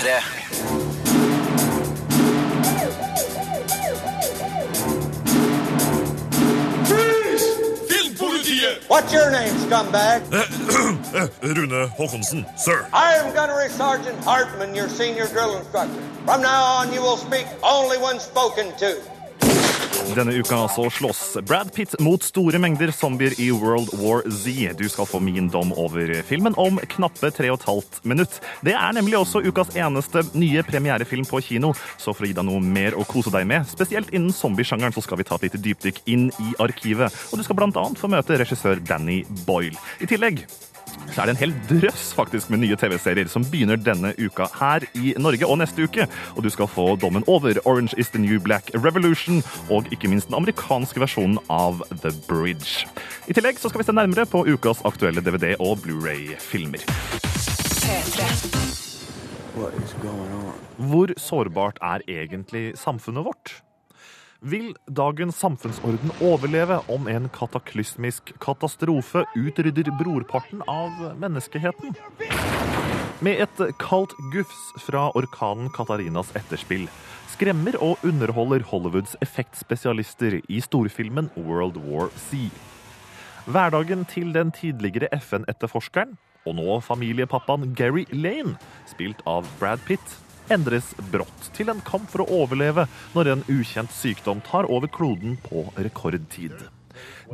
P3. What's your name, scumbag? Eh, eh, eh, Rune Håkonsen, sir. I am Gunnery Sergeant Hartman, your senior drill instructor. From now on, you will speak only when spoken to. Denne uka så slåss Brad Pitt mot store mengder zombier i World War Z. Du skal få min dom over filmen om knappe tre og et halvt minutt. Det er nemlig også ukas eneste nye premierefilm på kino, så for å gi deg noe mer å kose deg med, spesielt innen zombiesjangeren, så skal vi ta et lite dypdykk inn i arkivet. Og du skal annet få møte regissør Danny Boyle. I tillegg så er det en hel drøss faktisk med nye TV-serier som begynner denne uka her i Norge og neste uke. Og du skal få dommen over Orange is the New Black Revolution og ikke minst den amerikanske versjonen av The Bridge. I tillegg så skal vi se nærmere på ukas aktuelle DVD- og Blu-ray-filmer. Hvor sårbart er egentlig samfunnet vårt? Vil dagens samfunnsorden overleve om en kataklysmisk katastrofe utrydder brorparten av menneskeheten? Med et kaldt gufs fra orkanen Katarinas etterspill skremmer og underholder Hollywoods effektspesialister i storfilmen World War Z. Hverdagen til den tidligere FN-etterforskeren, og nå familiepappaen Gary Lane, spilt av Brad Pitt, endres brått til en kamp for å overleve når en ukjent sykdom tar over kloden på rekordtid.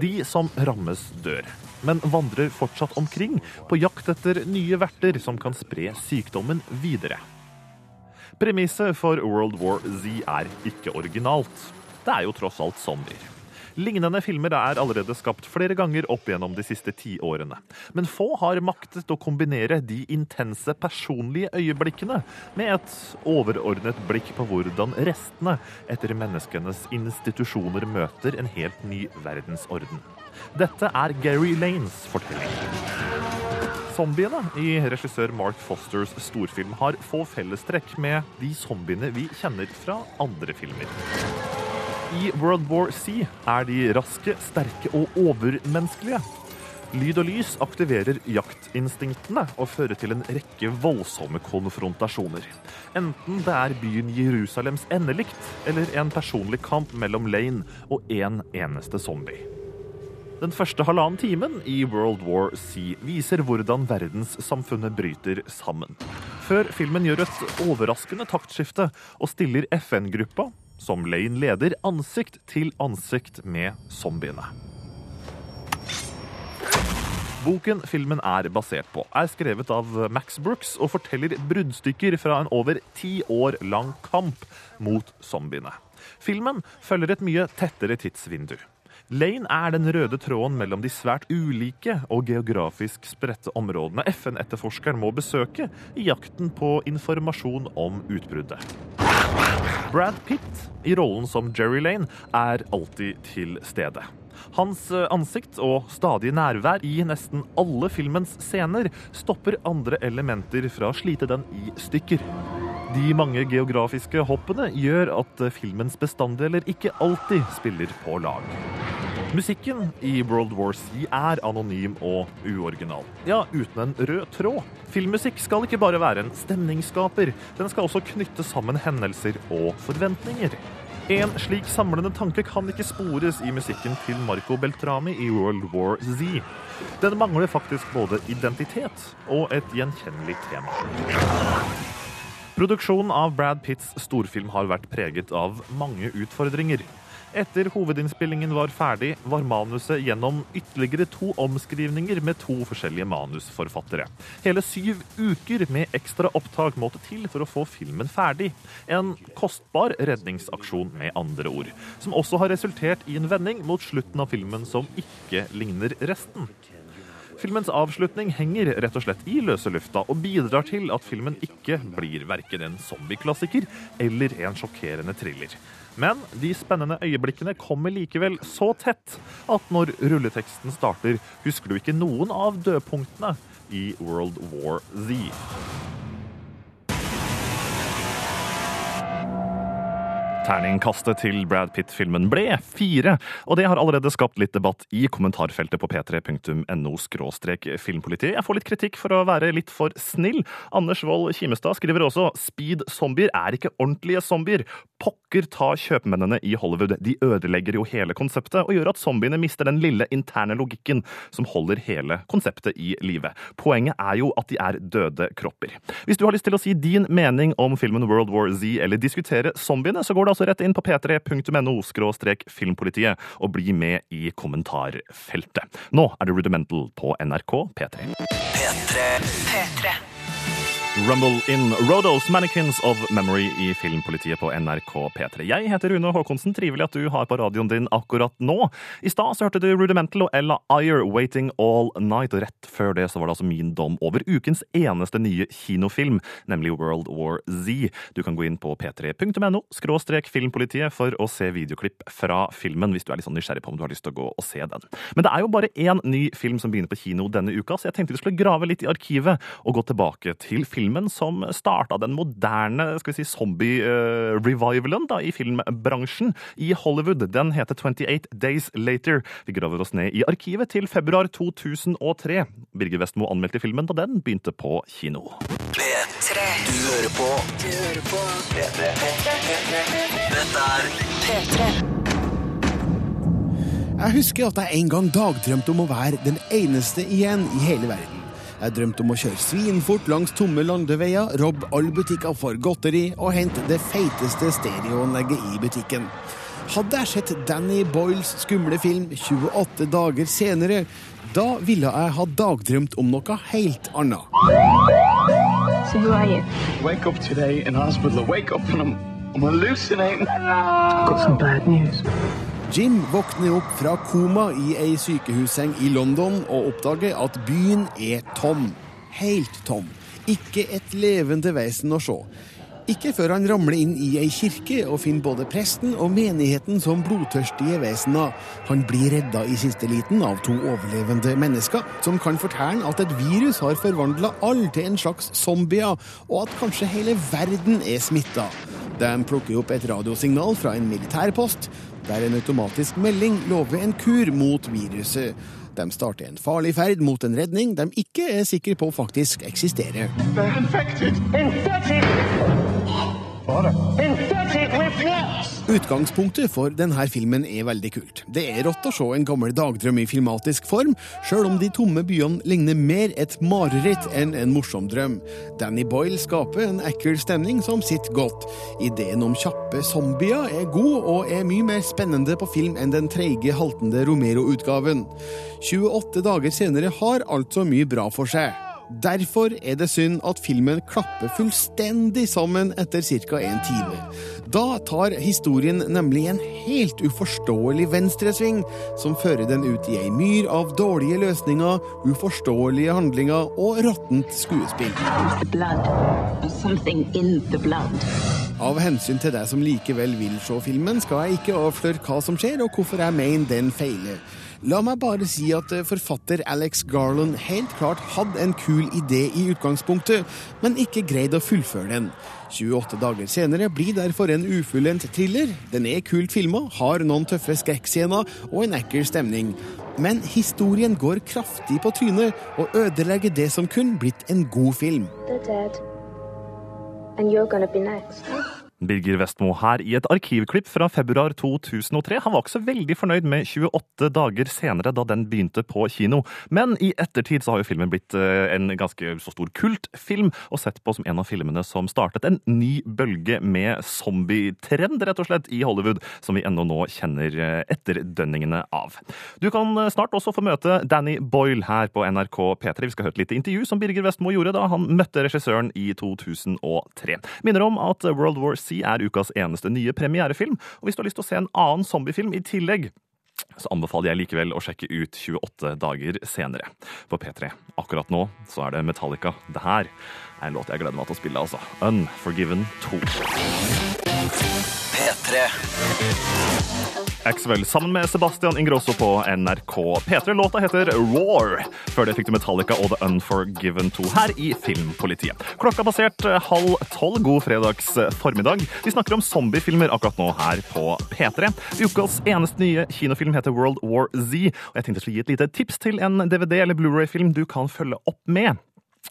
De som rammes, dør, men vandrer fortsatt omkring på jakt etter nye verter som kan spre sykdommen videre. Premisset for World War Z er ikke originalt. Det er jo tross alt zombier. Lignende filmer er allerede skapt flere ganger opp gjennom de siste ti årene. Men få har maktet å kombinere de intense personlige øyeblikkene med et overordnet blikk på hvordan restene etter menneskenes institusjoner møter en helt ny verdensorden. Dette er Gary Lanes fortelling. Zombiene i regissør Mark Fosters storfilm har få fellestrekk med de zombiene vi kjenner fra andre filmer. I World War C er de raske, sterke og overmenneskelige. Lyd og lys aktiverer jaktinstinktene og fører til en rekke voldsomme konfrontasjoner. Enten det er byen Jerusalems endelikt eller en personlig kamp mellom Lane og en eneste zombie. Den første halvannen timen i World War C viser hvordan verdenssamfunnet bryter sammen. Før filmen gjør et overraskende taktskifte og stiller FN-gruppa, som Lane leder, ansikt til ansikt med zombiene. Boken filmen er basert på, er skrevet av Max Brooks og forteller bruddstykker fra en over ti år lang kamp mot zombiene. Filmen følger et mye tettere tidsvindu. Lane er den røde tråden mellom de svært ulike og geografisk spredte områdene FN-etterforskeren må besøke i jakten på informasjon om utbruddet. Brad Pitt i rollen som Jerry Lane er alltid til stede. Hans ansikt og stadige nærvær i nesten alle filmens scener stopper andre elementer fra å slite den i stykker. De mange geografiske hoppene gjør at filmens bestanddeler ikke alltid spiller på lag. Musikken i World War C er anonym og uoriginal. Ja, uten en rød tråd. Filmmusikk skal ikke bare være en stemningsskaper, den skal også knytte sammen hendelser og forventninger. En slik samlende tanke kan ikke spores i musikken til Marco Beltrami i World War Z. Den mangler faktisk både identitet og et gjenkjennelig tema. Produksjonen av Brad Pitts storfilm har vært preget av mange utfordringer. Etter hovedinnspillingen var ferdig, var manuset gjennom ytterligere to omskrivninger med to forskjellige manusforfattere. Hele syv uker med ekstra opptak måtte til for å få filmen ferdig. En kostbar redningsaksjon, med andre ord. Som også har resultert i en vending mot slutten av filmen som ikke ligner resten. Filmens avslutning henger rett og slett i løse lufta og bidrar til at filmen ikke blir verken en zombieklassiker eller en sjokkerende thriller. Men de spennende øyeblikkene kommer likevel så tett at når rulleteksten starter, husker du ikke noen av dødpunktene i World War Z. Terningkastet til Brad Pitt-filmen ble fire, og det har allerede skapt litt debatt i kommentarfeltet på p3.no filmpolitiet. Jeg får litt kritikk for å være litt for snill. Anders Wold Kimestad skriver også speed-zombier er ikke ordentlige zombier. Pokker ta kjøpmennene i Hollywood. De ødelegger jo hele konseptet og gjør at zombiene mister den lille interne logikken som holder hele konseptet i live. Poenget er jo at de er døde kropper. Hvis du har lyst til å si din mening om filmen World War Z eller diskutere zombiene, så går det altså rett inn på p3.no filmpolitiet og bli med i kommentarfeltet. Nå er det Rudimental på NRK P3. P3. P3. Rumble in Rodos Mannequins of Memory i Filmpolitiet på NRK P3. Jeg heter Rune Håkonsen. Trivelig at du har på radioen din akkurat nå. I stad hørte du Rudimental og Ella Ayer Waiting All Night. Og rett før det så var det altså min dom over ukens eneste nye kinofilm, nemlig World War Z. Du kan gå inn på p3.no skråstrek filmpolitiet for å se videoklipp fra filmen hvis du er litt sånn nysgjerrig på om du har lyst til å gå og se den. Men det er jo bare én ny film som begynner på kino denne uka, så jeg tenkte vi skulle grave litt i arkivet og gå tilbake til filmen filmen som starta den moderne skal vi si, zombie-revivalen i filmbransjen i Hollywood. Den heter 28 Days Later. Vi graver oss ned i arkivet til februar 2003. Birger Vestmo anmeldte filmen da den begynte på kino. P3. Du hører på. Du hører på. P3. Dette er P3. Jeg husker at jeg en gang dagdrømte om å være den eneste igjen i hele verden. Jeg drømte om å kjøre svinfort langs tomme landeveier, robbe alle butikker for godteri og hente det feiteste stereoanlegget i butikken. Hadde jeg sett Danny Boyles skumle film 28 dager senere, da ville jeg ha dagdrømt om noe helt annet. So who are you? wake up today in hospital. Wake up and I'm, I'm hallucinating. I've got some bad news. Jim våkner opp fra koma i ei sykehusseng i London og oppdager at byen er tom. Helt tom. Ikke et levende vesen å se. Ikke før han ramler inn i ei kirke og finner både presten og menigheten som blodtørstige vesener. Han blir redda i siste liten av to overlevende mennesker, som kan fortelle at et virus har forvandla alle til en slags zombier, og at kanskje hele verden er smitta. De plukker opp et radiosignal fra en militærpost, der en automatisk melding lover en kur mot viruset. De starter en farlig ferd mot en redning de ikke er sikre på faktisk eksisterer. Infected. Infected Utgangspunktet for denne filmen er veldig kult. Det er rått å se en gammel dagdrøm i filmatisk form, sjøl om de tomme byene ligner mer et mareritt enn en morsom drøm. Danny Boyle skaper en ekkel stemning som sitter godt. Ideen om kjappe zombier er god, og er mye mer spennende på film enn den treige, haltende Romero-utgaven. 28 dager senere har altså mye bra for seg. Derfor er det synd at filmen klapper fullstendig sammen etter ca. en time. Da tar historien nemlig en helt uforståelig venstresving, som fører den ut i ei myr av dårlige løsninger, uforståelige handlinger og råttent skuespill. Av hensyn til deg som likevel vil se filmen, skal jeg ikke avsløre hva som skjer, og hvorfor jeg mener den feiler. La meg bare si at eh, forfatter Alex Garland helt klart hadde en kul idé i utgangspunktet, men ikke greide å fullføre den. 28 dager senere blir derfor en ufullendt thriller. Den er kult filma, har noen tøffe skrekkscener og en ekkel stemning. Men historien går kraftig på trynet og ødelegger det som kunne blitt en god film. They're dead. And you're gonna be next. Birger Vestmo her i et arkivklipp fra februar 2003. Han var ikke så veldig fornøyd med 28 dager senere, da den begynte på kino. Men i ettertid så har jo filmen blitt eh, en ganske så stor kultfilm, og sett på som en av filmene som startet en ny bølge med zombietrend, rett og slett, i Hollywood, som vi ennå nå kjenner eh, etterdønningene av. Du kan eh, snart også få møte Danny Boyle her på NRK P3. Vi skal høre et lite intervju som Birger Vestmo gjorde da han møtte regissøren i 2003. Minner om at World War Er ukas eneste nye premierefilm, og hvis du har lyst til å se en annen zombiefilm i tillegg, så anbefaler jeg likevel å sjekke ut 28 dager senere på P3. Akkurat nå så er det Metallica. Det her er en låt jeg gleder meg til å spille, altså. Unforgiven 2. P3. Axwell sammen med Sebastian Ingrosso på NRK P3. Låta heter Roar. Før det fikk du Metallica og The Unforgiven 2 her i Filmpolitiet. Klokka passert halv tolv. God fredags formiddag. Vi snakker om zombiefilmer akkurat nå her på P3. Ukas eneste nye kinofilm heter World War Z, og jeg tenkte jeg skulle gi et lite tips til en DVD eller Blu-ray-film du kan følge opp med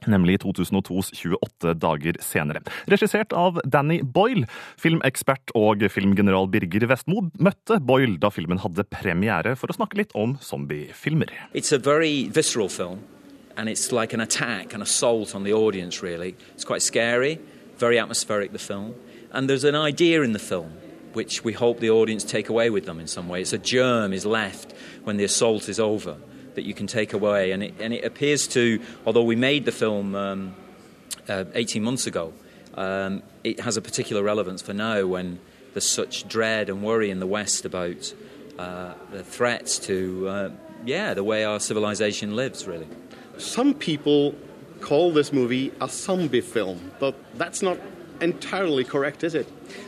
nemlig 2002s 28 dager senere. Regissert av Danny Boyle. Filmekspert og filmgeneral Birger Vestmo møtte Boyle da filmen hadde premiere, for å snakke litt om zombiefilmer. And it's like an attack, an assault on the audience, really. It's quite scary, very atmospheric, the film. And there's an idea in the film which we hope the audience take away with them in some way. It's a germ is left when the assault is over that you can take away. And it, and it appears to, although we made the film um, uh, 18 months ago, um, it has a particular relevance for now when there's such dread and worry in the West about uh, the threats to, uh, yeah, the way our civilization lives, really. Some people call this movie a zombie film, but that's not entirely correct, is it?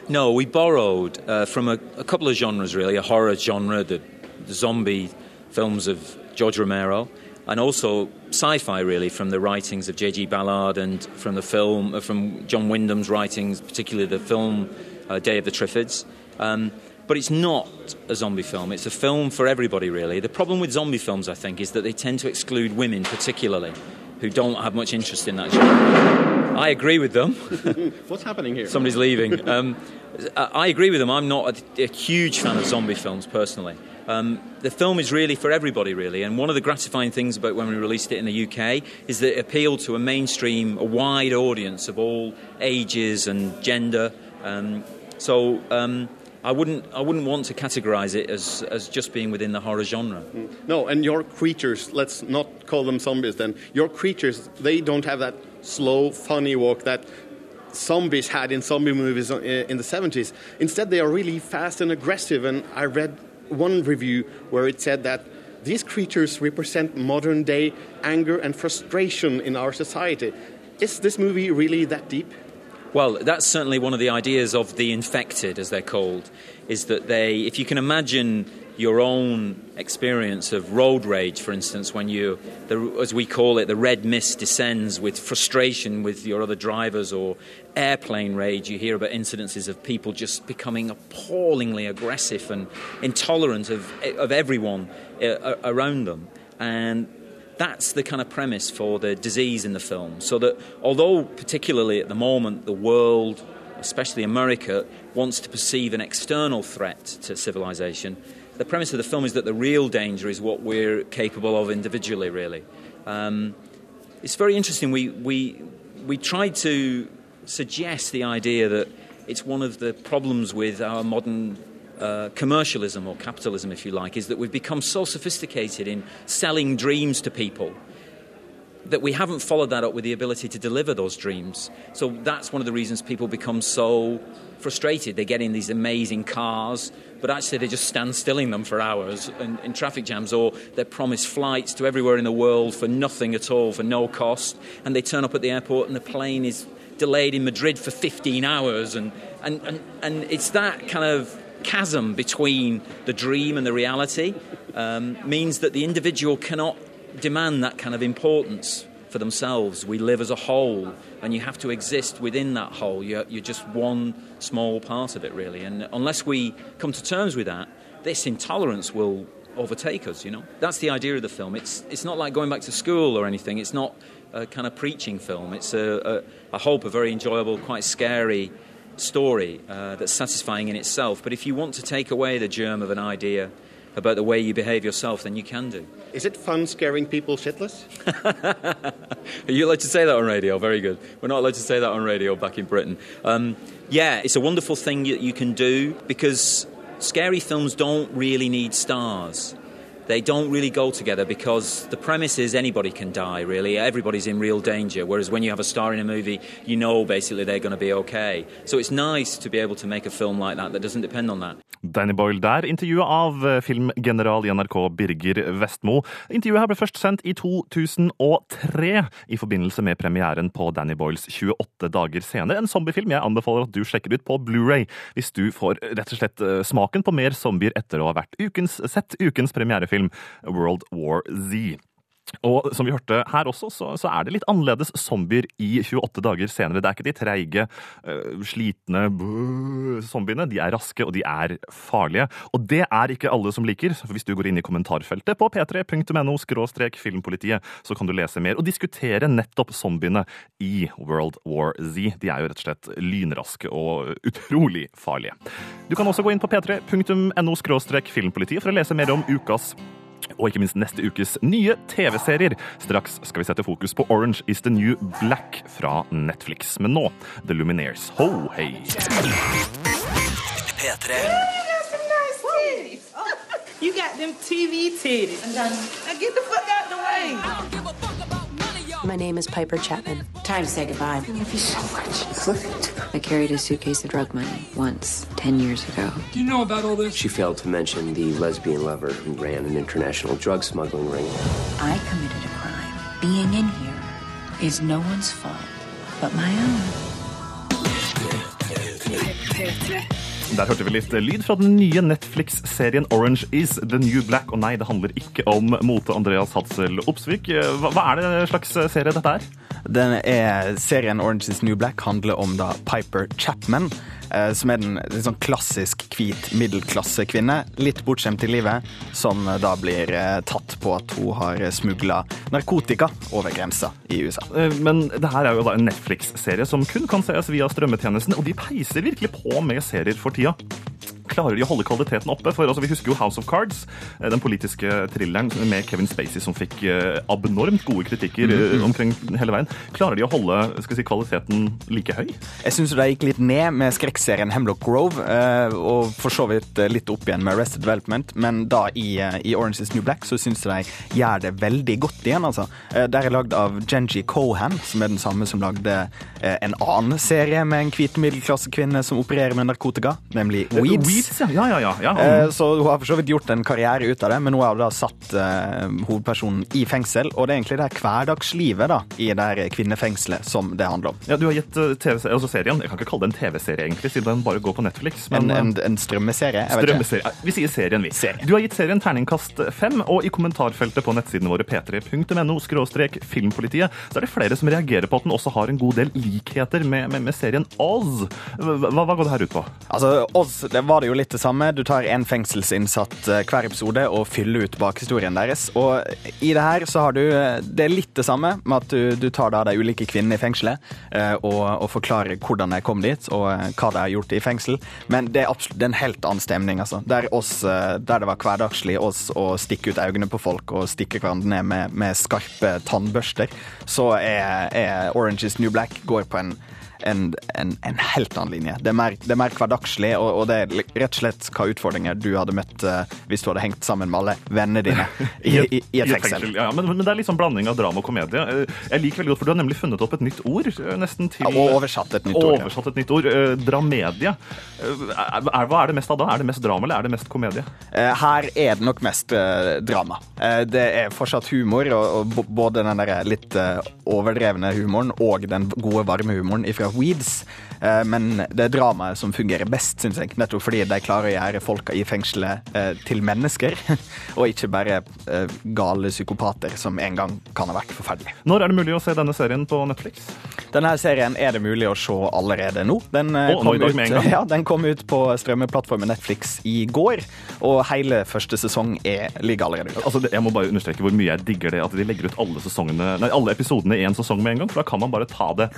No, we borrowed uh, from a, a, couple of genres, really a horror genre, the, the zombie films of George Romero, and also sci-fi, really, from the writings of J.G. Ballard and from the film, uh, from John Wyndham's writings, particularly the film uh, Day of the Triffids. Um, but it's not a zombie film. It's a film for everybody, really. The problem with zombie films, I think, is that they tend to exclude women, particularly, who don't have much interest in that genre. I agree with them. What's happening here? Somebody's leaving. Um, I agree with them. I'm not a, a huge fan of zombie films, personally. Um, the film is really for everybody, really. And one of the gratifying things about when we released it in the UK is that it appealed to a mainstream, a wide audience of all ages and gender. Um, so um, I wouldn't, I wouldn't want to categorise it as, as just being within the horror genre. No, and your creatures, let's not call them zombies then. Your creatures, they don't have that slow, funny walk that zombies had in zombie movies uh, in the 70s. Instead, they are really fast and aggressive. And I read one review where it said that these creatures represent modern day anger and frustration in our society. Is this movie really that deep? Well, that's certainly one of the ideas of the infected, as they're called, is that they, if you can imagine your own experience of road rage, for instance, when you, the, as we call it, the red mist descends with frustration with your other drivers, or airplane rage, you hear about incidences of people just becoming appallingly aggressive and intolerant of, of everyone uh, around them. And that's the kind of premise for the disease in the film. So that although, particularly at the moment, the world, especially America, wants to perceive an external threat to civilization, the premise of the film is that the real danger is what we're capable of individually, really. Um, it's very interesting. We, we, we tried to suggest the idea that it's one of the problems with our modern uh, commercialism or capitalism, if you like, is that we've become so sophisticated in selling dreams to people that we haven't followed that up with the ability to deliver those dreams. So that's one of the reasons people become so frustrated. They get in these amazing cars, but actually they just stand still in them for hours in, in, traffic jams, or they're promised flights to everywhere in the world for nothing at all, for no cost, and they turn up at the airport and the plane is delayed in Madrid for 15 hours, and, and, and, and it's that kind of chasm between the dream and the reality um, means that the individual cannot demand that kind of importance for themselves. We live as a whole, and you have to exist within that whole. You're, you're, just one small part of it, really. And unless we come to terms with that, this intolerance will overtake us, you know? That's the idea of the film. It's, it's not like going back to school or anything. It's not a kind of preaching film. It's, a, a I hope, a very enjoyable, quite scary story uh, that's satisfying in itself. But if you want to take away the germ of an idea, about the way you behave yourself, than you can do. Is it fun scaring people shitless? Are you allowed to say that on radio? Very good. We're not allowed to say that on radio back in Britain. Um, yeah, it's a wonderful thing that you can do because scary films don't really need stars. They don't really go together because the premise is anybody can die, really. Everybody's in real danger. Whereas when you have a star in a movie, you know basically they're going to be okay. So it's nice to be able to make a film like that that doesn't depend on that. Danny Boyle der, intervjuet av eh, filmgeneral i NRK Birger Vestmo. Intervjuet her ble først sendt i 2003 i forbindelse med premieren på Danny Boyles 28 dager senere. En zombiefilm jeg anbefaler at du sjekker ut på Blu-ray hvis du får rett og slett eh, smaken på mer zombier etter å ha vært ukens, sett ukens premierefilm World War Z. Og som vi hørte her også, så, så, er det litt annerledes zombier i 28 dager senere. Det er ikke de treige, uh, slitne zombiene. De er raske, og de er farlige. Og det er ikke alle som liker. Hvis du går inn i kommentarfeltet på p3.no skråstrek filmpolitiet, så kan du lese mer og diskutere nettopp zombiene i World War Z. De er jo rett og slett lynraske og utrolig farlige. Du kan også gå inn på p3.no skråstrek filmpolitiet for å lese mer om ukas og ikke minst neste ukes nye TV-serier. Straks skal vi sette fokus på Orange is the New Black fra Netflix. Men nå The Lumineers. Ho, hei! P3. You got them TV titties. Now get the fuck out the way. My name is Piper Chapman. Time to say goodbye. I love you so much. I carried a suitcase of drug money once, 10 years ago. Do you know about all this? She failed to mention the lesbian lover who ran an international drug smuggling ring. I committed a crime. Being in here is no one's fault but my own. Der hørte vi litt lyd fra den nye Netflix-serien Orange is the New Black. Og nei, det handler ikke om mote Andreas Hadsel Opsvik. Hva, hva er det slags serie dette er? Er, serien Orange is New Black handler om da Piper Chapman, eh, som er den en sånn klassisk hvit middelklassekvinne, litt bortskjemt i livet, som da blir eh, tatt på at hun har smugla narkotika over grensa i USA. Eh, Men det her er jo da en Netflix-serie som kun kan sees via strømmetjenesten, og de peiser virkelig på med serier for tida. Klarer de å holde kvaliteten oppe? For altså, Vi husker jo House of Cards, eh, den politiske thrilleren med Kevin Spacey som fikk eh, abnormt gode kritikker eh, omkring hele veien. Klarer de å holde skal si, kvaliteten like høy? Jeg syns det gikk litt ned med skrekkserien Hemlock Grove, og for så vidt litt opp igjen med Arrested Development, men da i, i Orange is New Black så syns jeg de gjør det veldig godt igjen, altså. Der er lagd av Genji Cohan, som er den samme som lagde en annen serie med en hvit middelklassekvinne som opererer med narkotika, nemlig Weeds. Weeds, ja. Ja, ja, ja. Eh, Så hun har for så vidt gjort en karriere ut av det, men hun har da satt eh, hovedpersonen i fengsel. Og det er egentlig det her hverdagslivet da, i det her kvinnefengselet som det handler om. Ja, Du har gitt eh, TV altså serien Jeg kan ikke kalle det en TV-serie, egentlig, siden den bare går på Netflix. En, eh, en, en strømmeserie? Strømmeserie. Vi sier serien, vi. Du har gitt serien terningkast fem, og i kommentarfeltet på nettsidene våre p3.no filmpolitiet, så er det flere som reagerer på at den også har en god del likheter med, med, med serien Oz. Hva, hva går det her ut på? Altså, Oz det var det jo litt det samme. Du tar en fengselsinnsatt eh, hver episode og fyller ut bakhistorien deres. Og i det her så har du eh, Det er litt det samme med at du, du tar da de ulike kvinnene i fengselet eh, og, og forklarer hvordan de kom dit, og hva de har gjort i fengsel. Men det er absolutt det er en helt annen stemning, altså. Der, oss, der det var hverdagslig oss å stikke ut øynene på folk og stikke hverandre ned med, med skarpe tannbørster, så er, er Orange is New Black går på en en, en, en helt annen linje. Det er mer, det er mer hverdagslig, og, og det er rett og slett hva utfordringer du hadde møtt uh, hvis du hadde hengt sammen med alle vennene dine i, i, i et fengsel. Ja, men, men det er sånn blanding av drama og komedie. Eh, Jeg liker veldig godt, for Du har nemlig funnet opp et nytt ord. eh, nesten til... Ja, og oversatt et nytt ord, ja. Oversatt et nytt ord. Eh, Dramedie. Er, hva er det mest av da? Er det mest drama, eller er det mest komedie? Her er det nok mest drama. Det er fortsatt humor, og, og både den der litt overdrevne humoren og den gode, varme humoren fra Weeds. Eh, Men det er dramaet som fungerer best, syns jeg. Nettopp fordi de klarer å gjøre folka i fengselet eh, til mennesker, og ikke bare eh, gale psykopater som en gang kan ha vært forferdelige. Når er det mulig å se denne serien på Netflix? Denne serien er det mulig å se allerede nå. Den, oh, kom, nå ut? Ja, den kom ut på strømmeplattformen Netflix i går, og hele første sesong er, ligger allerede ute. Altså, jeg må bare understreke hvor mye jeg digger det at de legger ut alle, sesongene, nei, alle episodene i en sesong med en gang. For da kan man bare ta det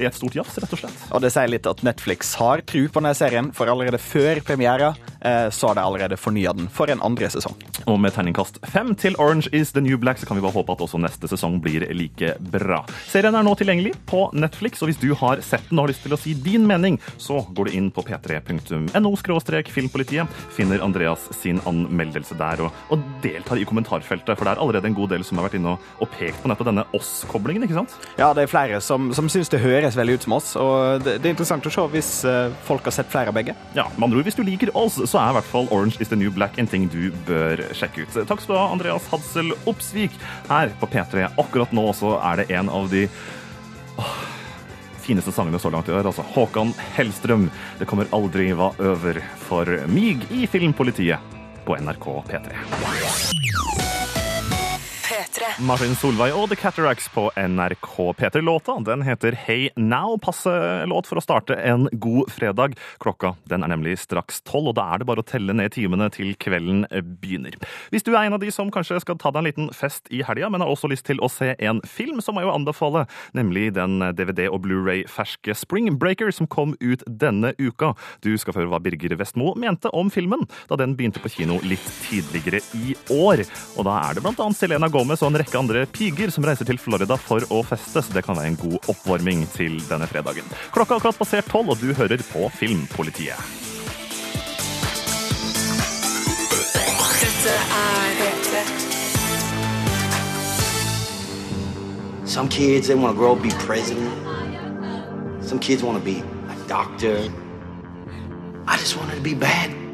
i et stort jafs, rett og slett. Og det sier litt at Netflix har tru på denne serien, for allerede før premiera eh, så har de allerede fornya den for en andre sesong. Og med terningkast fem til Orange is the New Black, så kan vi bare håpe at også neste sesong blir like bra. Serien er nå tilgjengelig på Netflix, og hvis du har sett den og har lyst til å si din mening, så går du inn på p3.no filmpolitiet, finner Andreas sin anmeldelse der, og, og deltar i kommentarfeltet, for det er allerede en god del som har vært inne og, og pekt på nettopp denne oss-koblingen, ikke sant? Ja, det er flere som, som syns det høres veldig ut som oss, og det, det interessant å se hvis eh, folk har sett flere av begge. Ja, med andre hvis du liker oss, så er i hvert fall Orange is the New Black en ting du bør sjekke ut. Takk skal du ha, Andreas Hadsel Opsvik. Her på P3 akkurat nå så er det en av de åh, fineste sangene så langt i år. Altså Håkan Hellstrøm. Det kommer aldri hva over for mig i Filmpolitiet på NRK P3. Martin Solveig og The Cataracts på NRK P3. Låta den heter Hey Now. Passe låt for å starte en god fredag. Klokka den er nemlig straks tolv, og da er det bare å telle ned timene til kvelden begynner. Hvis du er en av de som kanskje skal ta deg en liten fest i helga, men har også lyst til å se en film, så må jeg jo anbefale nemlig den DVD- og Blu-ray-ferske Spring Breaker som kom ut denne uka. Du skal høre hva Birger Vestmo mente om filmen da den begynte på kino litt tidligere i år. Og da er det blant annet Selena Gomez og en rekke andre piger som reiser til Florida for å feste, så det kan være en god oppvarming til denne fredagen. Klokka er akkurat passert tolv, og du hører på Filmpolitiet. Dette er P3. Some kids, they want to grow up be president. Some kids want to be a doctor. I just wanted to be bad.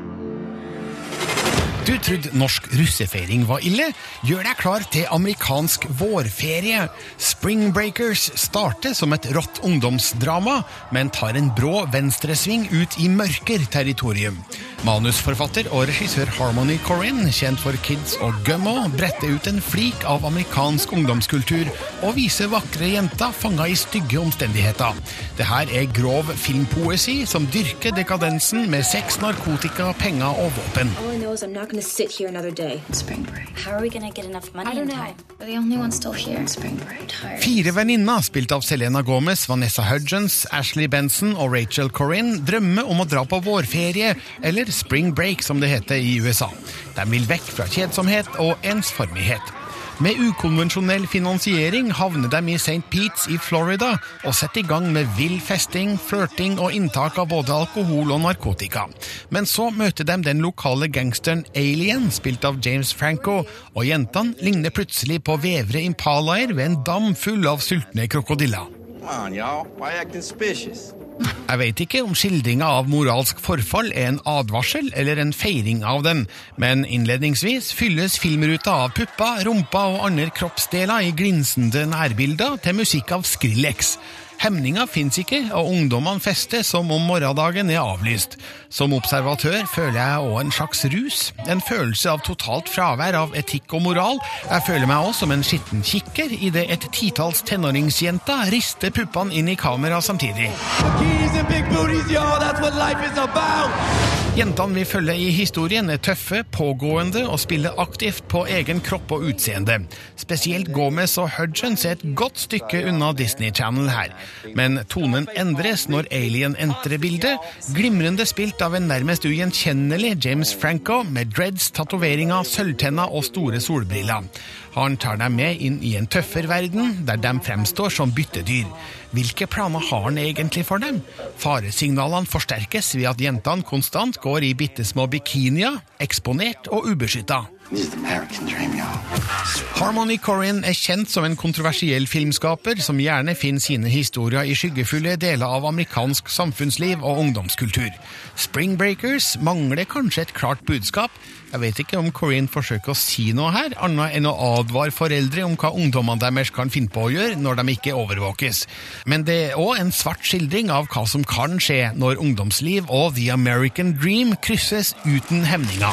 Du trodde norsk russefeiring var ille? Gjør deg klar til amerikansk vårferie. Spring Breakers starter som et rått ungdomsdrama, men tar en brå venstresving ut i mørker territorium. Manusforfatter og regissør Harmony Corinne, kjent for Kids og Gummo, bretter ut en flik av amerikansk ungdomskultur og viser vakre jenter fanga i stygge omstendigheter. Det her er grov filmpoesi som dyrker dekadensen med sex, narkotika, penger og våpen. All I know is I'm going to sit here another day. Spring break. How are we going to get enough money I don't in time? know. We're the only ones still here. Spring break. Tired. Fire venninner, spilt av Selena Gomez, Vanessa Hudgens, Ashley Benson og Rachel Corinne, drømmer om å dra på vårferie, eller spring break som det heter i USA. De vil vekk fra kjedsomhet og ensformighet. Med ukonvensjonell finansiering havner de i St. Pete's i Florida og setter i gang med vill festing, flørting og inntak av både alkohol og narkotika. Men så møter de den lokale gangsteren Alien, spilt av James Franco, og jentene ligner plutselig på vevre impalaer ved en dam full av sultne krokodiller. Come on, y'all. Why acting suspicious? Jeg vet ikke om skildringa av moralsk forfall er en advarsel eller en feiring av den, men innledningsvis fylles filmruta av pupper, rumper og andre kroppsdeler i glinsende nærbilder til musikk av Skrillex. Hemninga fins ikke, og ungdommene fester som om morgendagen er avlyst. Som observatør føler jeg òg en slags rus, en følelse av totalt fravær av etikk og moral. Jeg føler meg òg som en skitten kikker idet et titalls tenåringsjenter rister puppene inn i kamera samtidig. Keys and big booties, y'all. That's what life is about. Jentene vi følger i historien er tøffe, pågående og spiller aktivt på egen kropp og utseende. Spesielt Gomez og Hudgens er et godt stykke unna Disney Channel her. Men tonen endres når Alien entrer bildet, glimrende spilt av en nærmest ugjenkjennelig James Franco med dreads, tatoveringer, sølvtenner og store solbriller. Han tar dem med inn i en tøffere verden, der de fremstår som byttedyr. Hvilke planer har han egentlig for dem? Faresignalene forsterkes ved at jentene konstant går i bitte små bikinier, eksponert og ubeskytta. Harmony Corinne er kjent som en kontroversiell filmskaper som gjerne finner sine historier i skyggefulle deler av amerikansk samfunnsliv og ungdomskultur. Spring Breakers mangler kanskje et klart budskap. Jeg vet ikke om Corinne forsøker å si noe her, annet enn å advare foreldre om hva ungdommene deres kan finne på å gjøre når de ikke overvåkes. Men det er òg en svart skildring av hva som kan skje når ungdomsliv og the American dream krysses uten hemninger.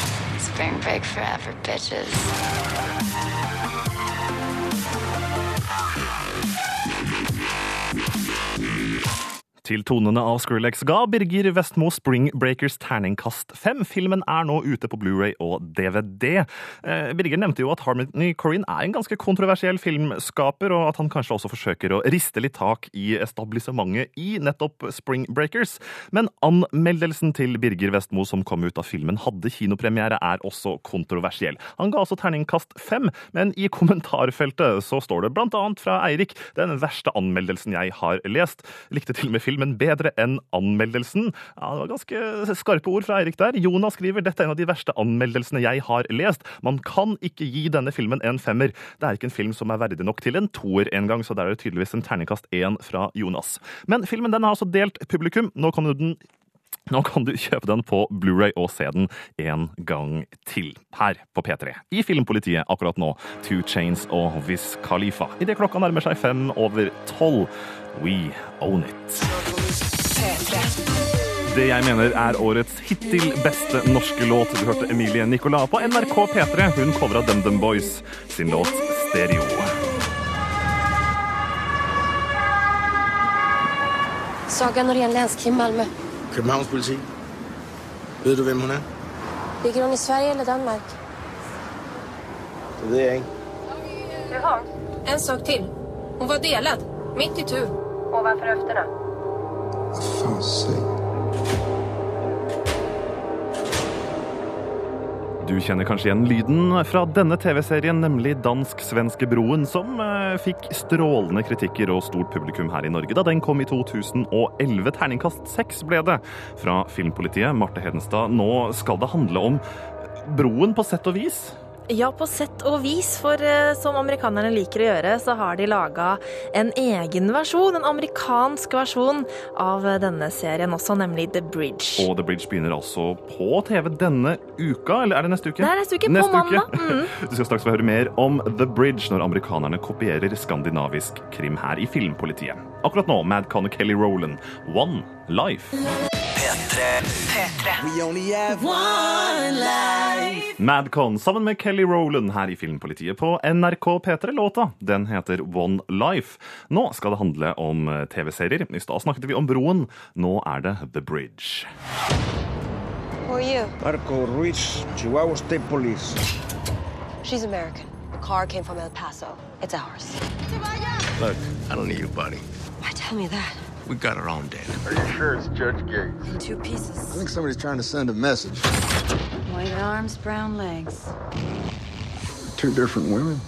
Til tonene av Skrillex ga Birger Vestmo Spring Breakers terningkast fem. Filmen er nå ute på Blu-ray og DVD. Eh, Birger nevnte jo at Harmony Corrine er en ganske kontroversiell filmskaper, og at han kanskje også forsøker å riste litt tak i establissementet i nettopp Spring Breakers. Men anmeldelsen til Birger Vestmo som kom ut av filmen hadde kinopremiere, er også kontroversiell. Han ga altså terningkast fem, men i kommentarfeltet så står det blant annet fra Eirik den verste anmeldelsen jeg har lest. Likte til og med filmen bedre enn anmeldelsen. Ja, Det var ganske skarpe ord fra Eirik der. Jonas skriver dette er en av de verste anmeldelsene jeg har lest. Man kan ikke gi denne filmen en femmer. Det er ikke en film som er verdig nok til en toer engang, så der er det tydeligvis en terningkast én fra Jonas. Men filmen den har altså delt publikum. Nå kan du den nå kan du kjøpe den på Blu-ray og se den en gang til. Her på P3. I Filmpolitiet akkurat nå, Two Chains og Wiz Khalifa. Idet klokka nærmer seg fem over tolv. We own it. Det jeg mener er årets hittil beste norske låt. Du hørte Emilie Nicolas på NRK P3. Hun covra DumDum Boys sin låt Stereo. Saga Norén, länskrim Malmö. Københavns politi. Ved du, hvem hun er? Ligger hun i Sverige eller Danmark? Det ved jeg ikke. Jaha. En sak til. Hun var delad. Mitt i tur. Ovanför höfterna. Fan, säg. Du kjenner kanskje igjen lyden fra denne TV-serien, nemlig Dansk-svenske broen, som eh, fikk strålende kritikker og stort publikum her i Norge da den kom i 2011. Terningkast seks ble det fra Filmpolitiet. Marte Hedenstad, nå skal det handle om broen på sett og vis. Ja, på sett og vis, for eh, som amerikanerne liker å gjøre, så har de laga en egen versjon, en amerikansk versjon av denne serien også, nemlig The Bridge. Og The Bridge begynner altså på TV denne uka, eller er det neste uke? Det er neste uke, på mandag. Mm. Du skal straks få høre mer om The Bridge når amerikanerne kopierer skandinavisk krim her i Filmpolitiet. Akkurat nå, Mad og Kelly Rowland, One Life. We only have one life. Madcon sammen med Kelly Rowland her i Filmpolitiet på NRK P3. Låta den heter One Life. Nå skal det handle om eh, TV-serier. I stad snakket vi om Broen. Nå er det The Bridge. Who are you? Marco Ruiz, Chihuahua State Police. She's American. The car came from El Paso. It's ours. Look, I don't need your buddy. Why tell me that? We got our own den. Are you sure it's Judge Gates? In two pieces. I think somebody's trying to send a message. White arms, brown legs. Two different women.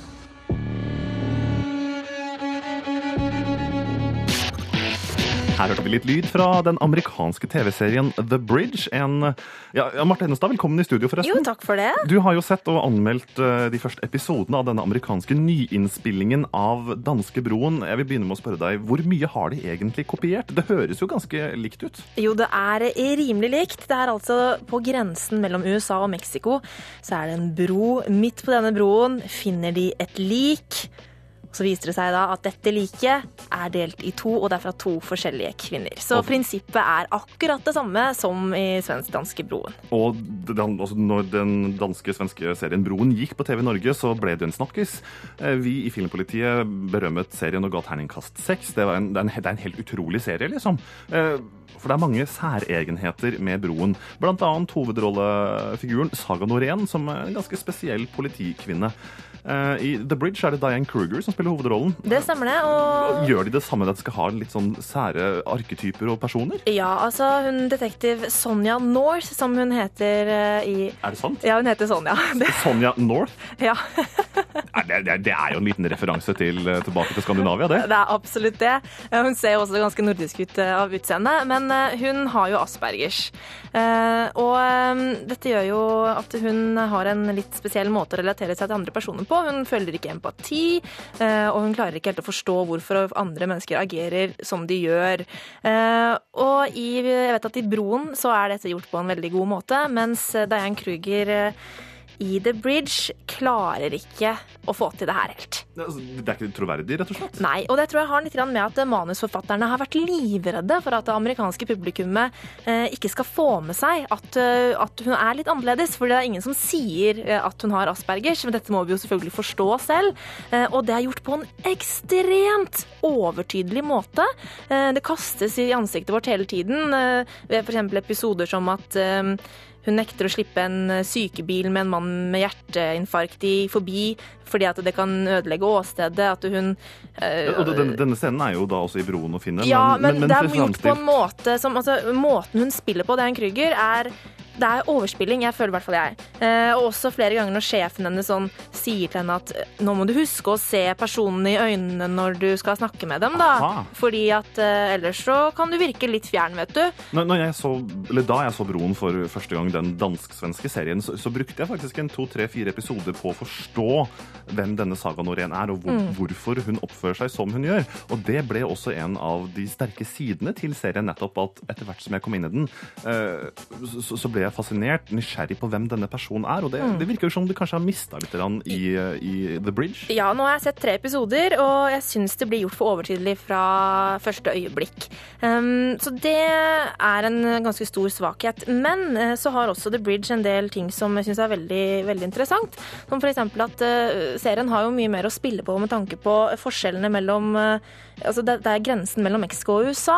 Her hørte vi litt lyd fra den amerikanske TV-serien The Bridge. En, ja, Marte Hennestad, velkommen i studio, forresten. Jo, takk for det. Du har jo sett og anmeldt eh, de første episodene av denne amerikanske nyinnspillingen av Danskebroen. Jeg vil begynne med å spørre deg, Hvor mye har de egentlig kopiert? Det høres jo ganske likt ut? Jo, det er rimelig likt. Det er altså på grensen mellom USA og Mexico. Så er det en bro. Midt på denne broen finner de et lik. Så viser det seg da at dette liket er delt i to, og det er fra to forskjellige kvinner. Så Og- prinsippet er akkurat det samme som i svensk-danske-broen. Og den, altså når den danske-svenske serien Broen gikk på TV Norge, så ble det en snakkis. Eh, Vi i Filmpolitiet berømmet serien og ga terningkast seks. Det, det, det er en helt utrolig serie, liksom. For det er mange særegenheter med Broen. Blant annet hovedrollefiguren Saga Norén, som er en ganske spesiell politikvinne. Eh, I The Bridge er det Diane Kruger som spiller hovedrollen. Det stemmer det. og... Gjør de det samme, at de skal ha litt sånn sære arketyper og personer? Ja, altså hun detektiv Sonja North, som hun heter eh, i Er det sant? Ja, hun heter Sonja. Det, Sonja North? ja, Det, det, det er jo en liten referanse til eh, tilbake til Skandinavia, det. det er absolutt det. Hun ser jo også ganske nordisk ut av utseende, men eh, hun har jo aspergers. Eh, Og eh, dette gjør jo at hun har en litt spesiell måte å relatere seg til andre personer på. Hun føler ikke empati, og hun klarer ikke helt å forstå hvorfor andre mennesker agerer som de gjør. Og jeg vet at i Broen så er dette gjort på en veldig god måte, mens Dianne Kruger i The Bridge klarer ikke å få til det her helt. Det altså, er ikke troverdig, rett og slett. Nei, og det tror jeg har litt med at manusforfatterne har vært livredde for at det amerikanske publikummet eh, ikke skal få med seg at, eh, at hun er litt annerledes. For det er ingen som sier eh, at hun har aspergers, men dette må vi jo selvfølgelig forstå selv. Eh, og det er gjort på en ekstremt overtydelig måte. Eh, det kastes i ansiktet vårt hele tiden eh, ved f.eks. episoder som at eh, hun nekter å slippe en sykebil med en mann med hjerteinfarkt i forbi fordi at det kan ødelegge åstedet. At hun eh, Og denne, denne scenen er jo da også i Broen å finne. Ja, men, det er gjort på en måte som altså, Måten hun spiller på, det er en Krüger, er det er overspilling, jeg føler i hvert fall jeg. Eh, og også flere ganger når sjefen hennes sånn sier til henne at eh, nå må du huske å se personen i øynene når du skal snakke med dem, da. Aha. Fordi at eh, ellers så kan du virke litt fjern, vet du. Når, når jeg så, eller Da jeg så Broen for første gang, den dansk-svenske serien, så, så brukte jeg faktisk en to, tre, fire episoder på å forstå hvem denne Saga Norén er, og hvor, Mm. hvorfor hun oppfører seg som hun gjør. Og det ble også en av de sterke sidene til serien, nettopp at etter hvert som jeg kom inn i den, eh, så, så ble jeg fascinert, nysgjerrig på hvem denne personen er. Og det, Mm. det virker jo som du kanskje har mista litt grann i, eh, i The Bridge. Ja, nå har jeg sett tre episoder, og jeg syns det blir gjort for overtydelig fra første øyeblikk. Um, så det er en ganske stor svakhet. Men eh, så har også The Bridge en del ting som jeg syns er veldig, veldig interessant. Som f.eks. at uh, serien har jo mye mer å spille på med tanke på forskjellene mellom eh, Altså det, det er grensen mellom Mexico og USA.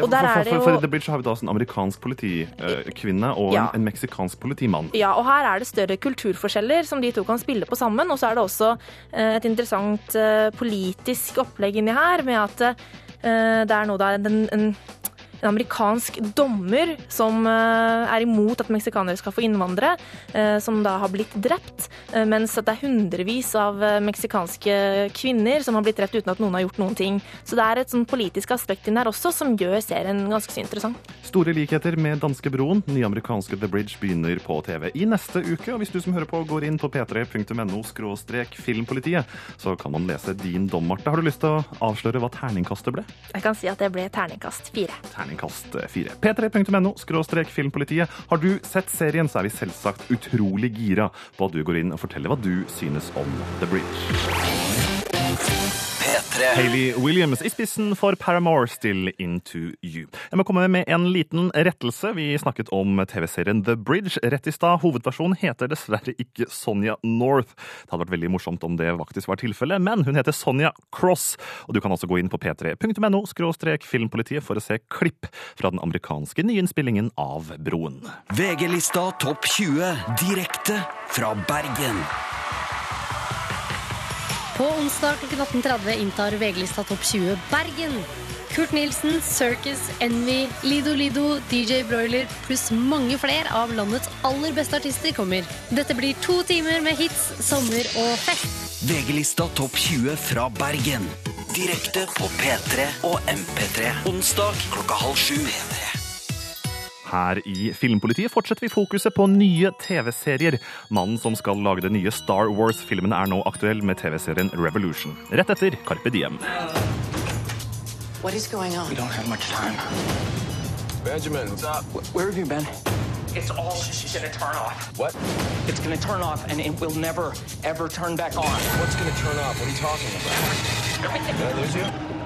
Og der for, er for, det for, for The Bridge har vi da en amerikansk politikvinne og Ja. en, en meksikansk politimann. Ja, og her er det større kulturforskjeller som de to kan spille på sammen. Og så er det også eh, et interessant eh, politisk opplegg inni her, med at eh, det er nå da en, en, en amerikansk dommer som eh, er imot at meksikanere skal få innvandrere, eh, som da har blitt drept. eh, mens det er hundrevis av meksikanske kvinner som har blitt drept uten at noen har gjort noen ting. Så det er et sånn politisk aspekt inn her også som gjør serien ganske så interessant. Store likheter med danskebroen. Nye amerikanske The Bridge begynner på TV i neste uke. Og hvis du som hører på går inn på p3.no filmpolitiet, så kan man lese din dom, Marte. Har du lyst til å avsløre hva terningkastet ble? Jeg kan si at det ble terningkast fire. Terningkast fire. p3.no filmpolitiet. Har du sett serien, så er vi selvsagt utrolig gira på at du går inn og forteller hva du synes om The Bridge. Hayley Williams i spissen for Paramore Still Into You. Jeg må komme med en liten rettelse. Vi snakket om TV-serien The Bridge rett i stad. Hovedpersonen heter dessverre ikke Sonja North. Det hadde vært veldig morsomt om det faktisk var tilfellet, men hun heter Sonja Cross. Og du kan også gå inn på p3.no filmpolitiet for å se klipp fra den amerikanske nyinnspillingen av Broen. VG-lista Topp 20 direkte fra Bergen. På onsdag klokken 18.30 inntar VG-lista Topp 20 Bergen. Kurt Nilsen, Circus, Envy, Lido Lido, DJ Broiler pluss mange flere av landets aller beste artister kommer. Dette blir to timer med hits, sommer og fest. VG-lista Topp 20 fra Bergen. Direkte på P3 og MP3. Onsdag klokka halv sju. Her i Filmpolitiet fortsetter vi fokuset på nye TV-serier. Mannen som skal lage den nye Star Wars-filmen er nå aktuell med TV-serien Revolution. Rett etter Carpe Diem. What is going on? We don't have much time. Benjamin, what's up? Where have you been? It's all gonna turn off. What? It's gonna turn off and it will never, ever turn back on. What's gonna turn off? What are you talking about? Did I lose you?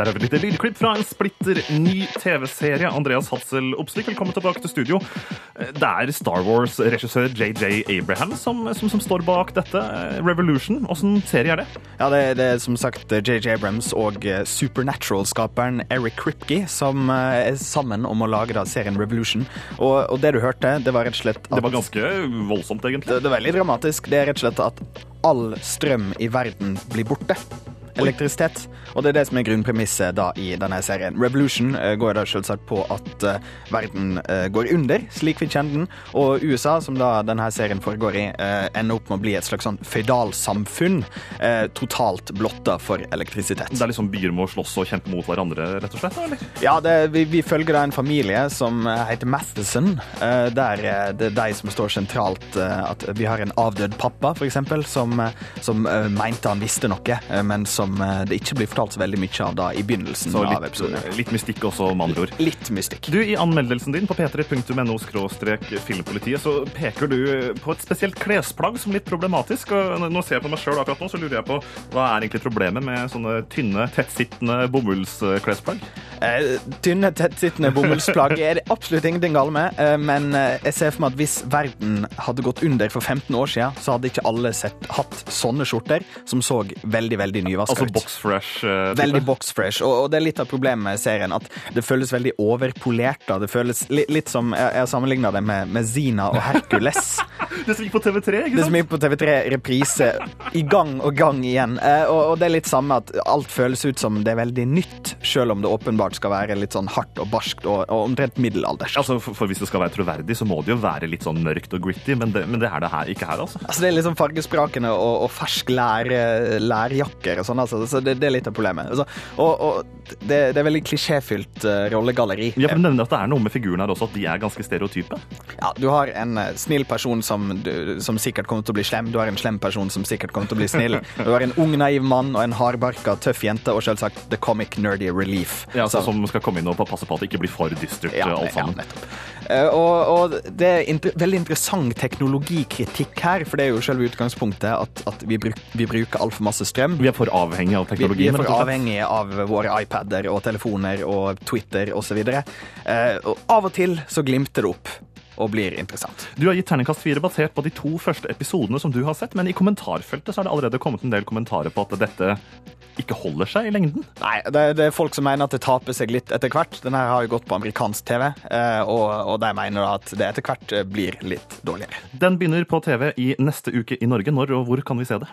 Der har vi et lite lydklipp fra en splitter ny TV-serie. Andreas Hatzel Opsvik, velkommen tilbake til studio. Det er Star Wars-regissør JJ Abraham som, som, som står bak dette. Revolution. Åssen serie er det? Ja, det, det er som sagt JJ Abrams og eh, Supernatural-skaperen Eric Kripke som eh, er sammen om å lage da serien Revolution. Og, og det du hørte, det var rett og slett at Det var ganske voldsomt, egentlig. Det, det er veldig dramatisk. Det er rett og slett at all strøm i verden blir borte. Elektrisitet. Og det er det som er grunnpremisset da i denne serien. Revolution eh, går da selvsagt på at eh, verden eh, går under, slik vi kjenner den. Og USA, som da denne serien foregår i, ender opp med å bli et slags sånn føydalsamfunn. Totalt blotta for elektrisitet. Det er liksom byer må slåss og kjempe mot hverandre, rett og slett? eller? Ja, det, vi, vi følger da en familie som heter Matheson. Der det er de som står sentralt. At vi har en avdød pappa, eksempel, som, som mente han visste noe, men som som eh, det ikke blir fortalt så veldig mye av da i begynnelsen Så av litt, episoden. litt mystikk også, med andre ord. Litt mystikk. Du, I anmeldelsen din på p3.no filmpolitiet så peker du på et spesielt klesplagg som litt problematisk. og Nå ser jeg på meg sjøl akkurat nå, så lurer jeg på hva er egentlig problemet med sånne tynne, tettsittende bomullsklesplagg? Eh, tynne, tettsittende bomullsplagg er det absolutt ingenting galt med, eh, men eh, jeg ser for meg at hvis verden hadde gått under for 15 år siden, så hadde ikke alle sett, hatt sånne skjorter som så veldig, veldig nyvaska Altså ut. box fresh? Uh. Veldig box fresh, og, og det er litt av problemet med serien. At det føles veldig overpolert. da. Det føles li, litt som Jeg, jeg sammenligna det med, med Zina og Hercules. Det som gikk på TV3, ikke sant? Det som gikk på TV3 reprise i gang og gang igjen. Uh, og, og det er litt samme at alt føles ut som det er veldig nytt, selv om det åpenbart skal være litt sånn hardt og barskt og, og omtrent middelaldersk. Altså, for, for Hvis det skal være troverdig, så må det jo være litt sånn mørkt og gritty, men det, men det er det her, ikke her, altså. Altså Det er liksom fargesprakende og, og fersk lær, lærjakker og sånn. Altså. Så det, det er litt av problemet. Altså, og og det, det er veldig klisjéfylt uh, rollegalleri. Ja, men nevner at det er noe med figurene her også, at de er ganske stereotype. Ja, Du har en uh, snill person som, du, som sikkert kommer til å bli slem. Du har en slem person som sikkert kommer til å bli snill. Du har en ung, naiv mann og en hardbarka, tøff jente, og selvsagt the comic nerdy relief. Ja, altså, Som skal komme inn og passe på at det ikke blir for dystert, Ja, alt ja, sammen. Eh, og, og det er inter veldig interessant teknologikritikk her, for det er jo selve utgangspunktet at, at vi, bruk vi bruker altfor masse strøm. Vi er for avhengige av Vi, vi er for avhengige av våre iPader og telefoner og Twitter osv. Eh, og av og til så glimter det opp og blir interessant. Du har gitt terningkast fire basert på de to første episodene som du har sett, men i kommentarfeltet så er det allerede kommet en del kommentarer på at dette ikke holder seg i lengden. Nei, det, det er folk som mener at det taper seg litt etter hvert. Denne har jo gått på amerikansk TV, eh, og, og de mener at det etter hvert eh, blir litt dårligere. Den begynner på TV i neste uke i Norge. Når og hvor kan vi se det?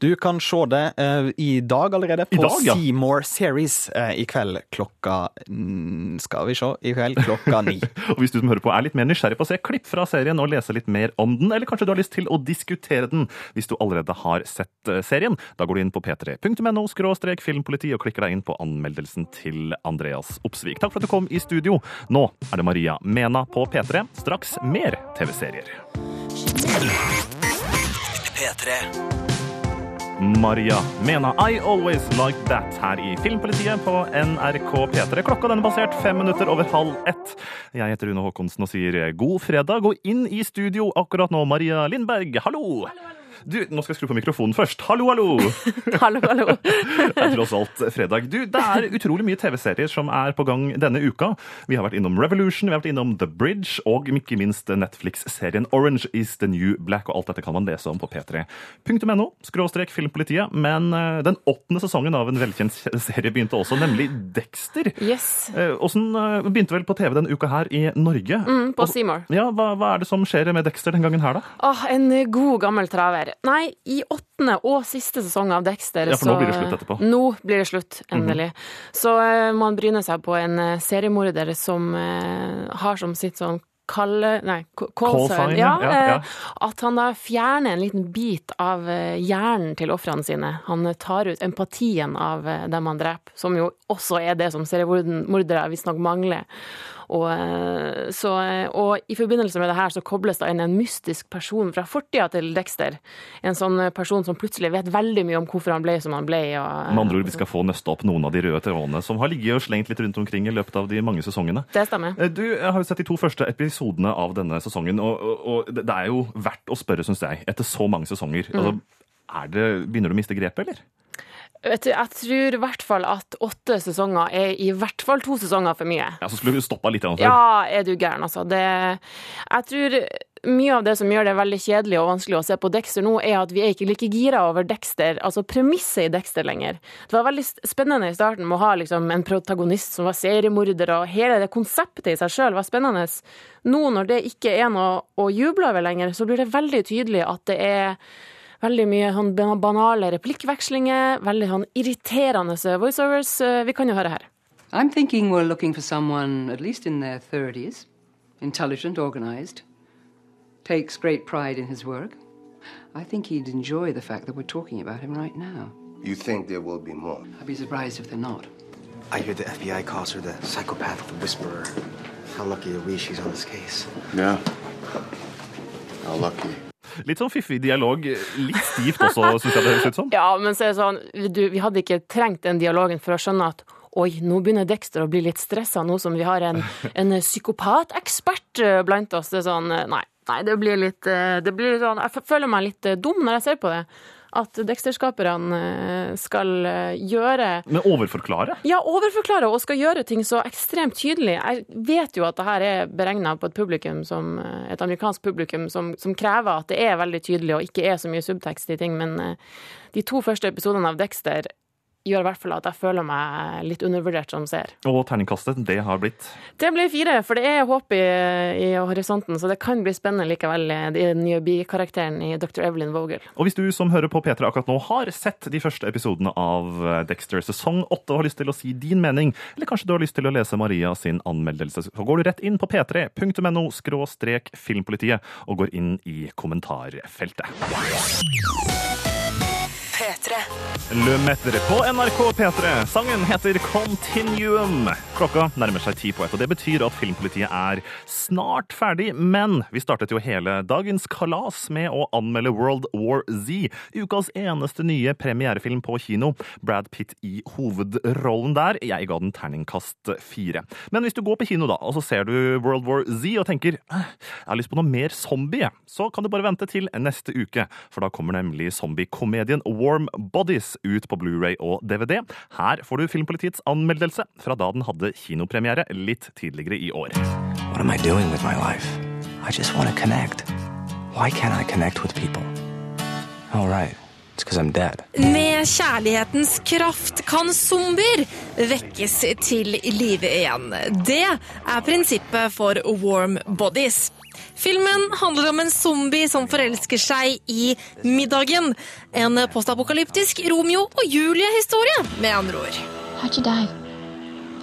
Du kan se det eh, i dag allerede på dag, ja. Seymour Series eh, i kveld klokka mm, Skal vi se I kveld klokka ni. Og hvis du som hører på er litt mer nysgjerrig på å se klipp fra serien og lese litt mer om den, eller kanskje du har lyst til å diskutere den hvis du allerede har sett eh, serien, da går du inn på p3.no skråstrek filmpoliti og klikker deg inn på anmeldelsen til Andreas Opsvik. Takk for at du kom i studio. Nå er det Maria Mena på P3. Straks mer TV-serier. P3. Maria Mena I Always Like That her i Filmpolitiet på NRK P3. Klokka den er basert fem minutter over halv ett. Jeg heter Rune Håkonsen og sier god fredag. Gå inn i studio akkurat nå, Maria Lindberg. Hallo! Du, nå skal jeg skru på mikrofonen først. Hallo, hallo! Hallo, hallo. Det er tross alt fredag. Du, det er utrolig mye TV-serier som er på gang denne uka. Vi har vært innom Revolution, vi har vært innom The Bridge, og ikke minst Netflix-serien Orange is the New Black. Og alt dette kan man lese om på p3.no, skråstrek filmpolitiet. Men eh, den åttende sesongen av en velkjent serie begynte også, nemlig Dexter. Yes. Eh, Åssen eh, begynte vel på TV denne uka her i Norge? Mm, på Seymour. Ja, hva, hva er det som skjer med Dexter den gangen her, da? Åh, en god gammel traver. Nei, i åttende og siste sesong av Dexter Ja, for nå så- blir det slutt etterpå. Mhm. Nå blir det slutt, endelig. Så uh, man bryner seg på en uh, seriemorder som uh, har som sitt sånn kalle... Nei, k- call Call sign. sign, ja, Ja, ja, eh, At han da fjerner en liten bit av eh, hjernen til ofrene sine. Han eh, tar ut empatien av eh, dem han dreper, som jo også er det som seriemordere visstnok mangler. Og, eh, så, eh, og i forbindelse med det her så kobles det inn en mystisk person fra fortida til Dexter. En sånn eh, person som plutselig vet veldig mye om hvorfor han ble som han ble. Og, Med andre ord, vi skal få nøste opp noen av de røde trådene som har ligget og slengt litt rundt omkring i løpet av de mange sesongene. Det stemmer. Du har jo sett de to første episodene av denne sesongen, og, og, det er jo verdt å spørre, syns jeg, etter så mange sesonger. Mm. Altså, det, begynner du å miste grepet, eller? Du, jeg tror i hvert fall at åtte sesonger er i hvert fall to sesonger for mye. Ja, Så skulle du stoppa litt. før. Ja, er du gæren, altså. Det, jeg tror mye av det som gjør det veldig kjedelig og vanskelig å se på Dexter nå, er at vi er ikke like gira over Dexter, altså premisset i Dexter lenger. Det var veldig spennende i starten med å ha liksom en protagonist som var seriemorder, og hele det konseptet i seg sjøl var spennende. Nå når det ikke er noe å juble over lenger, så blir det veldig tydelig at det er Veldig mye sånn banale replikkvekslinger, veldig sånn irriterende voiceovers. Vi kan jo høre her. I'm thinking we're looking for someone at least in their 30s, intelligent, organized, takes great pride in his work. I think he'd enjoy the fact that we're talking about him right now. You think there will be more? I'd be surprised if they're not. I hear the FBI calls her the psychopath, the whisperer. How lucky are we she's on this case? Yeah. How lucky. Litt sånn fiffig dialog. Litt stivt også, syns jeg det høres ut som. Ja, men så er det sånn, du, vi hadde ikke trengt den dialogen for å skjønne at Oi, nå begynner Dexter å bli litt stressa, nå som vi har en, en psykopatekspert eh, blant oss. Det er sånn, eh, nei, nei, det blir litt eh, det blir litt sånn, Jeg føler meg litt dum når jeg ser på det. At Dexter-skaperne skal gjøre Men overforklare? Ja, overforklare og skal gjøre ting så ekstremt tydelig. Jeg vet jo at det her er beregna på et publikum som, et amerikansk publikum som, som, krever at det er veldig tydelig og ikke er så mye subtekst i ting, men de to første episodene av Dexter gjør i hvert fall at jeg føler meg litt undervurdert som ser. Og terningkastet, det har blitt? Det blir fire, for det er håp i, i horisonten, så det kan bli spennende likevel, den nye bikarakteren i Dr. Evelyn Vogel. Og hvis du som hører på P3 akkurat nå har sett de første episodene av Dexter sesong 8 og har lyst til å si din mening, eller kanskje du har lyst til å lese Maria sin anmeldelse, så går du rett inn på p3.no skråstrek filmpolitiet og går inn i kommentarfeltet. P3. Le på NRK P3. Sangen heter Continuum. Klokka nærmer seg ti på ett, og det betyr at Filmpolitiet er snart ferdig. Men vi startet jo hele dagens kalas med å anmelde World War Z, ukas eneste nye premierefilm på kino. Brad Pitt i hovedrollen der. Jeg ga den terningkast fire. Men hvis du går på kino da, og så ser du World War Z og tenker jeg har lyst på noe mer zombie, så kan du bare vente til neste uke, for da kommer nemlig zombiekomedien Warm Bodies ut på Blu-ray og DVD. Her får du Filmpolitiets anmeldelse fra da den hadde kinopremiere litt tidligere i år. What am I doing with my life? I just want to connect. Why can't I connect with people? All right. It's because I'm dead. Med kjærlighetens kraft kan zombier vekkes til live igjen. Det er prinsippet for Warm Bodies. Filmen handler om en zombie som forelsker seg i middagen. En postapokalyptisk Romeo og Julie-historie, med andre ord. How'd you die?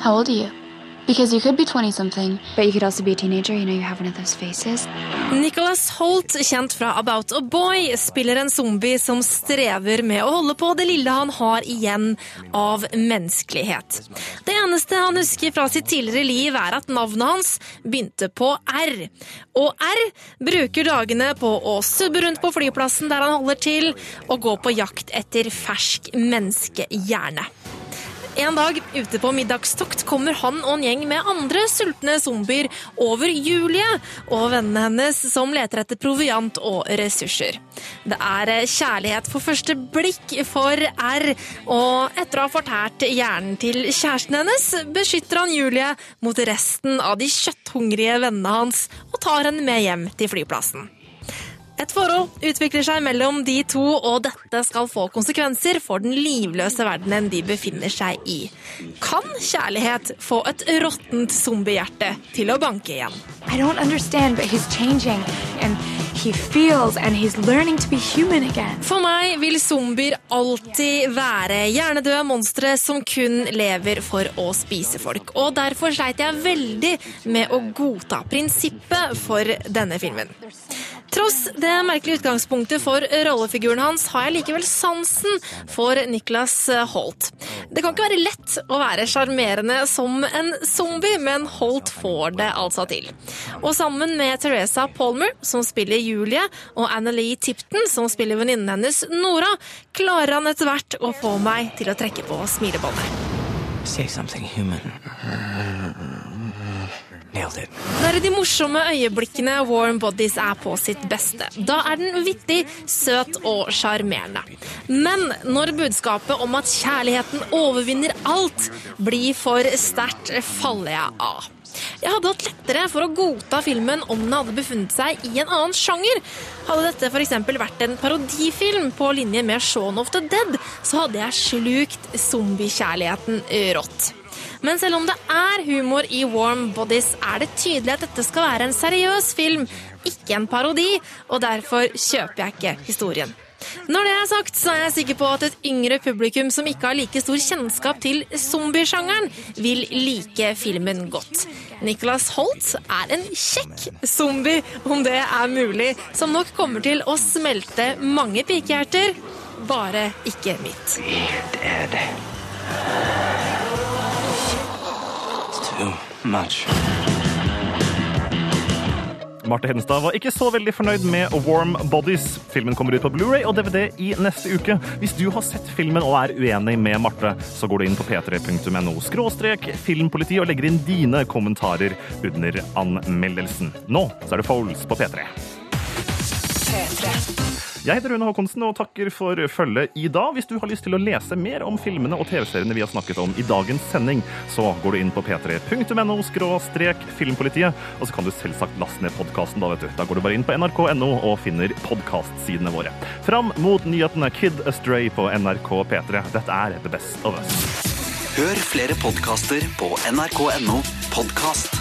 How old are you? Because you could be 20 something, but you could also be a teenager. You know, you have one of those faces. Nicholas Holt, kjent fra About a Boy, spiller en zombie som strever med å holde på det lille han har igjen av menneskelighet. Det eneste han husker fra sitt tidligere liv, er at navnet hans begynte på R. Og R bruker dagene på å subbe rundt på flyplassen der han holder til, og gå på jakt etter fersk menneskehjerne. En dag ute på middagstokt kommer han og en gjeng med andre sultne zombier over Julie og vennene hennes som leter etter proviant og ressurser. Det er kjærlighet for første blikk for R, og etter å ha fortært hjernen til kjæresten hennes, beskytter han Julie mot resten av de kjøtthungrige vennene hans og tar henne med hjem til flyplassen. Et forhold utvikler seg mellom de to, og dette skal få konsekvenser for den livløse verdenen de befinner seg i. Kan kjærlighet få et råttent zombiehjerte til å banke igjen? I don't understand, but he's changing, and he feels, and he's learning to be human again. For meg vil zombier alltid være hjernedøde monstre som kun lever for å spise folk. Og derfor sleit jeg veldig med å godta prinsippet for denne filmen. Tross det merkelige utgangspunktet for rollefiguren hans, har jeg likevel sansen for Niklas Holt. Det kan ikke være lett å være sjarmerende som en zombie, men Holt får det altså til. Og sammen med Teresa Palmer, som spiller Julie, og Annelie Tipton, som spiller venninnen hennes Nora, klarer han etter hvert å få meg til å trekke på smilebåndet. Say something human. Nailed it. I de morsomme øyeblikkene Warm Bodies er på sitt beste. Da er den vittig, søt og sjarmerende. Men når budskapet om at kjærligheten overvinner alt, blir for sterkt, faller jeg av. Jeg hadde hatt lettere for å godta filmen om den hadde befunnet seg i en annen sjanger. Hadde dette f.eks. vært en parodifilm på linje med Shaun of the Dead, så hadde jeg slukt zombiekjærligheten rått. Men selv om det er humor i Warm Bodies, er det tydelig at dette skal være en seriøs film, ikke en parodi, og derfor kjøper jeg ikke historien. Når det er sagt, så er jeg sikker på at et yngre publikum som ikke har like stor kjennskap til zombiesjangeren, vil like filmen godt. Nicholas Holt er en kjekk zombie, om det er mulig, som nok kommer til å smelte mange pikehjerter, bare ikke mitt. Dead. It's too much. Marte Hedenstad var ikke så veldig fornøyd med Warm Bodies. Filmen kommer ut på Blu-ray og DVD i neste uke. Hvis du har sett filmen og er uenig med Marte, så går du inn på p3.no skråstrek filmpoliti og legger inn dine kommentarer under anmeldelsen. Nå så er det Foles på P3. P3. Jeg heter Rune Håkonsen og takker for følget i dag. Hvis du har lyst til å lese mer om filmene og TV-seriene vi har snakket om i dagens sending, så går du inn på p3.no skråstrek filmpolitiet, og så kan du selvsagt laste ned podkasten da, vet du. Da går du bare inn på nrk.no og finner podkastsidene våre. Fram mot nyhetene Kid Astray på NRK P3. Dette er The Best of Us. Hør flere podkaster på nrk.no podkast.